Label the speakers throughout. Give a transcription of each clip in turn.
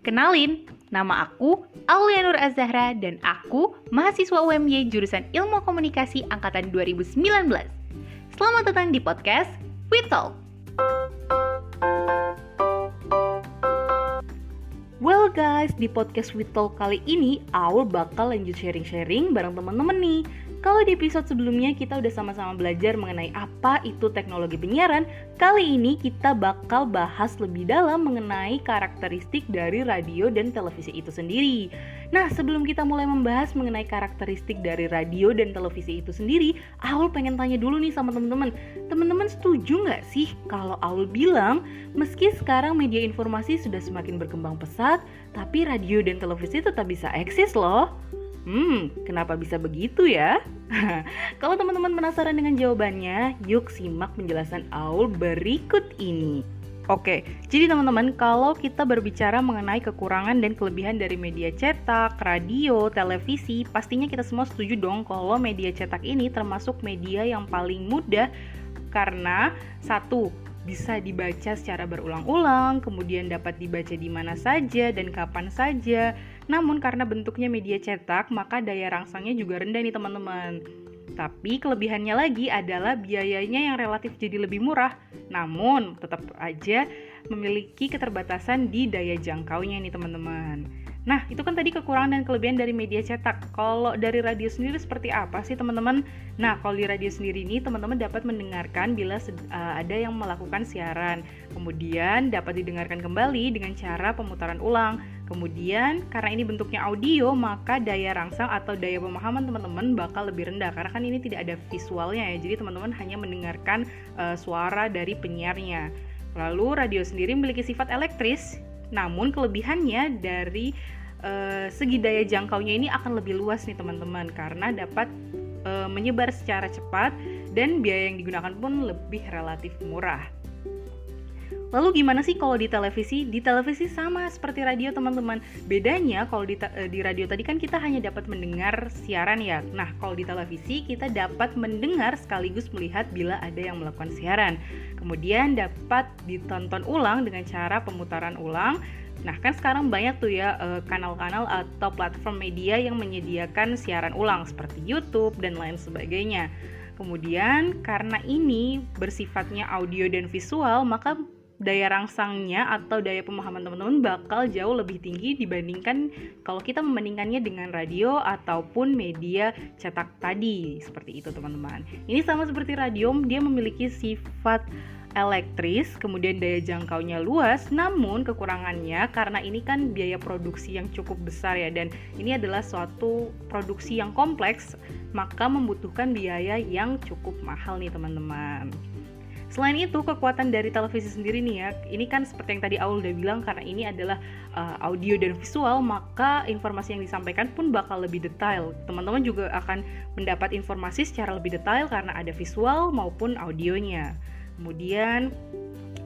Speaker 1: Kenalin, nama aku Aulia Nur Azahra dan aku mahasiswa UMY jurusan Ilmu Komunikasi angkatan 2019. Selamat datang di podcast We Talk. Well guys, di podcast We Talk kali ini Aul bakal lanjut sharing-sharing bareng teman-teman nih kalau di episode sebelumnya kita udah sama-sama belajar mengenai apa itu teknologi penyiaran, kali ini kita bakal bahas lebih dalam mengenai karakteristik dari radio dan televisi itu sendiri. Nah, sebelum kita mulai membahas mengenai karakteristik dari radio dan televisi itu sendiri, Aul pengen tanya dulu nih sama temen-temen. Temen-temen setuju nggak sih kalau Aul bilang, meski sekarang media informasi sudah semakin berkembang pesat, tapi radio dan televisi tetap bisa eksis loh. Hmm, kenapa bisa begitu ya? Kalau teman-teman penasaran dengan jawabannya, yuk simak penjelasan Aul berikut ini. Oke, jadi teman-teman, kalau kita berbicara mengenai kekurangan dan kelebihan dari media cetak, radio, televisi, pastinya kita semua setuju dong kalau media cetak ini termasuk media yang paling mudah karena satu, bisa dibaca secara berulang-ulang, kemudian dapat dibaca di mana saja dan kapan saja. Namun karena bentuknya media cetak, maka daya rangsangnya juga rendah nih teman-teman. Tapi kelebihannya lagi adalah biayanya yang relatif jadi lebih murah, namun tetap aja memiliki keterbatasan di daya jangkaunya nih teman-teman. Nah, itu kan tadi kekurangan dan kelebihan dari media cetak. Kalau dari radio sendiri seperti apa sih, teman-teman? Nah, kalau di radio sendiri ini, teman-teman dapat mendengarkan bila uh, ada yang melakukan siaran. Kemudian dapat didengarkan kembali dengan cara pemutaran ulang. Kemudian, karena ini bentuknya audio, maka daya rangsang atau daya pemahaman teman-teman bakal lebih rendah karena kan ini tidak ada visualnya ya. Jadi, teman-teman hanya mendengarkan uh, suara dari penyiarnya. Lalu, radio sendiri memiliki sifat elektris namun kelebihannya dari uh, segi daya jangkaunya ini akan lebih luas nih teman-teman karena dapat uh, menyebar secara cepat dan biaya yang digunakan pun lebih relatif murah. Lalu gimana sih kalau di televisi? Di televisi sama seperti radio teman-teman. Bedanya kalau di, eh, di radio tadi kan kita hanya dapat mendengar siaran ya. Nah kalau di televisi kita dapat mendengar sekaligus melihat bila ada yang melakukan siaran. Kemudian dapat ditonton ulang dengan cara pemutaran ulang. Nah kan sekarang banyak tuh ya eh, kanal-kanal atau platform media yang menyediakan siaran ulang seperti YouTube dan lain sebagainya. Kemudian karena ini bersifatnya audio dan visual, maka daya rangsangnya atau daya pemahaman teman-teman bakal jauh lebih tinggi dibandingkan kalau kita membandingkannya dengan radio ataupun media cetak tadi seperti itu teman-teman ini sama seperti radio dia memiliki sifat elektris, kemudian daya jangkaunya luas, namun kekurangannya karena ini kan biaya produksi yang cukup besar ya dan ini adalah suatu produksi yang kompleks, maka membutuhkan biaya yang cukup mahal nih teman-teman. Selain itu, kekuatan dari televisi sendiri nih ya, ini kan seperti yang tadi Aul udah bilang karena ini adalah uh, audio dan visual, maka informasi yang disampaikan pun bakal lebih detail. Teman-teman juga akan mendapat informasi secara lebih detail karena ada visual maupun audionya. Kemudian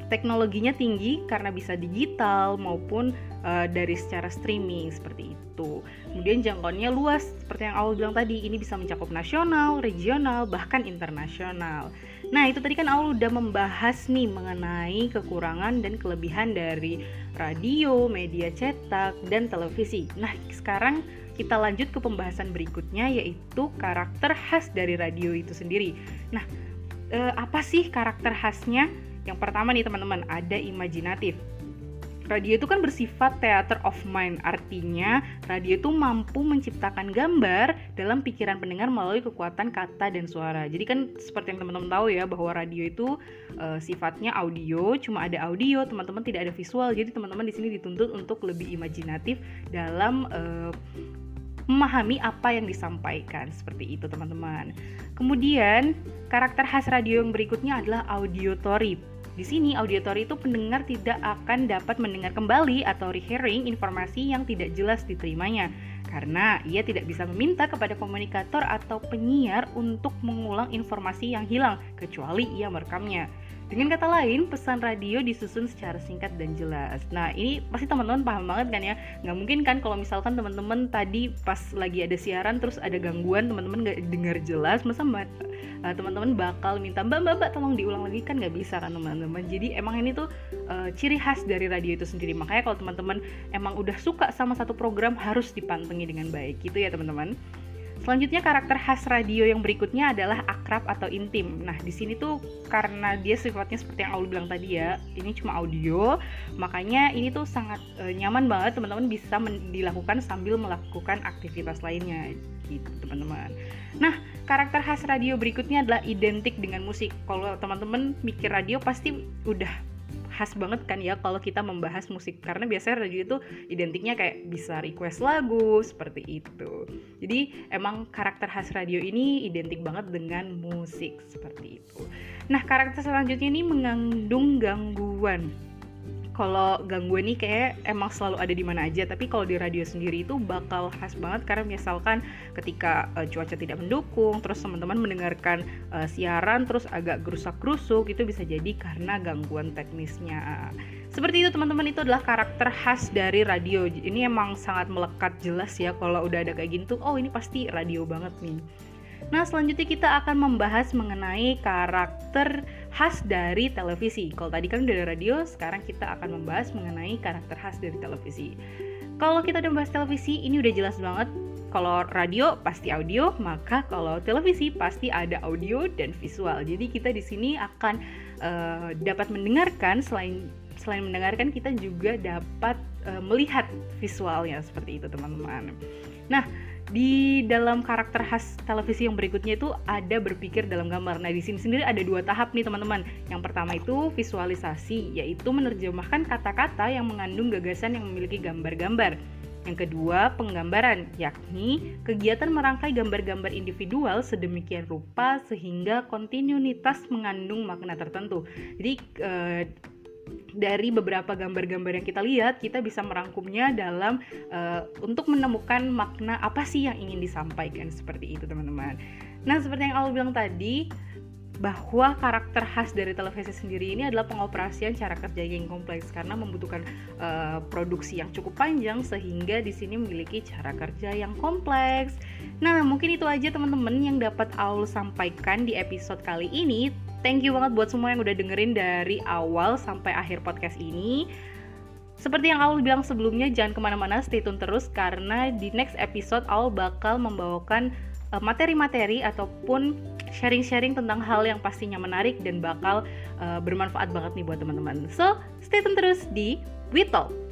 Speaker 1: teknologinya tinggi karena bisa digital maupun uh, dari secara streaming seperti itu. Kemudian jangkauannya luas seperti yang awal bilang tadi, ini bisa mencakup nasional, regional, bahkan internasional. Nah, itu tadi kan Aul udah membahas nih mengenai kekurangan dan kelebihan dari radio, media cetak, dan televisi. Nah, sekarang kita lanjut ke pembahasan berikutnya yaitu karakter khas dari radio itu sendiri. Nah, eh, apa sih karakter khasnya? Yang pertama nih teman-teman, ada imajinatif radio itu kan bersifat theater of mind, artinya radio itu mampu menciptakan gambar dalam pikiran pendengar melalui kekuatan kata dan suara. Jadi kan seperti yang teman-teman tahu ya bahwa radio itu uh, sifatnya audio, cuma ada audio, teman-teman tidak ada visual. Jadi teman-teman di sini dituntut untuk lebih imajinatif dalam uh, memahami apa yang disampaikan seperti itu teman-teman. Kemudian karakter khas radio yang berikutnya adalah auditory di sini, auditori itu pendengar tidak akan dapat mendengar kembali atau rehearing informasi yang tidak jelas diterimanya karena ia tidak bisa meminta kepada komunikator atau penyiar untuk mengulang informasi yang hilang kecuali ia merekamnya. Dengan kata lain, pesan radio disusun secara singkat dan jelas. Nah, ini pasti teman-teman paham banget kan ya? Nggak mungkin kan kalau misalkan teman-teman tadi pas lagi ada siaran terus ada gangguan, teman-teman nggak dengar jelas, masa uh, teman-teman bakal minta mbak mbak mbak tolong diulang lagi kan nggak bisa kan teman-teman. Jadi emang ini tuh uh, ciri khas dari radio itu sendiri. Makanya kalau teman-teman emang udah suka sama satu program harus dipantengi dengan baik gitu ya teman-teman. Selanjutnya karakter khas radio yang berikutnya adalah akrab atau intim. Nah, di sini tuh karena dia sifatnya seperti yang Aul bilang tadi ya, ini cuma audio, makanya ini tuh sangat e, nyaman banget teman-teman bisa dilakukan sambil melakukan aktivitas lainnya gitu, teman-teman. Nah, karakter khas radio berikutnya adalah identik dengan musik. Kalau teman-teman mikir radio pasti udah khas banget kan ya kalau kita membahas musik. Karena biasanya radio itu identiknya kayak bisa request lagu seperti itu. Jadi emang karakter khas radio ini identik banget dengan musik seperti itu. Nah karakter selanjutnya ini mengandung gangguan kalau gangguan ini kayak emang selalu ada di mana aja tapi kalau di radio sendiri itu bakal khas banget karena misalkan ketika uh, cuaca tidak mendukung terus teman-teman mendengarkan uh, siaran terus agak gerusak-gerusuk itu bisa jadi karena gangguan teknisnya. Seperti itu teman-teman. Itu adalah karakter khas dari radio. Ini emang sangat melekat jelas ya kalau udah ada kayak gitu oh ini pasti radio banget nih. Nah, selanjutnya kita akan membahas mengenai karakter khas dari televisi. Kalau tadi kan udah ada radio, sekarang kita akan membahas mengenai karakter khas dari televisi. Kalau kita udah membahas televisi, ini udah jelas banget. Kalau radio pasti audio, maka kalau televisi pasti ada audio dan visual. Jadi kita di sini akan uh, dapat mendengarkan selain selain mendengarkan kita juga dapat uh, melihat visualnya seperti itu teman-teman. Nah, di dalam karakter khas televisi yang berikutnya itu ada berpikir dalam gambar. Nah, di sini sendiri ada dua tahap nih, teman-teman. Yang pertama itu visualisasi, yaitu menerjemahkan kata-kata yang mengandung gagasan yang memiliki gambar-gambar. Yang kedua, penggambaran, yakni kegiatan merangkai gambar-gambar individual sedemikian rupa sehingga kontinuitas mengandung makna tertentu. Jadi, eh, dari beberapa gambar-gambar yang kita lihat, kita bisa merangkumnya dalam uh, untuk menemukan makna apa sih yang ingin disampaikan seperti itu, teman-teman. Nah, seperti yang Al bilang tadi, bahwa karakter khas dari televisi sendiri ini adalah pengoperasian cara kerja yang kompleks karena membutuhkan uh, produksi yang cukup panjang sehingga di sini memiliki cara kerja yang kompleks. Nah, mungkin itu aja teman-teman yang dapat Aul sampaikan di episode kali ini. Thank you banget buat semua yang udah dengerin dari awal sampai akhir podcast ini. Seperti yang Aul bilang sebelumnya, jangan ke mana-mana, stay tune terus karena di next episode Aul bakal membawakan eh, materi-materi ataupun sharing-sharing tentang hal yang pastinya menarik dan bakal uh, bermanfaat banget nih buat teman-teman. So, stay tune terus di We Talk.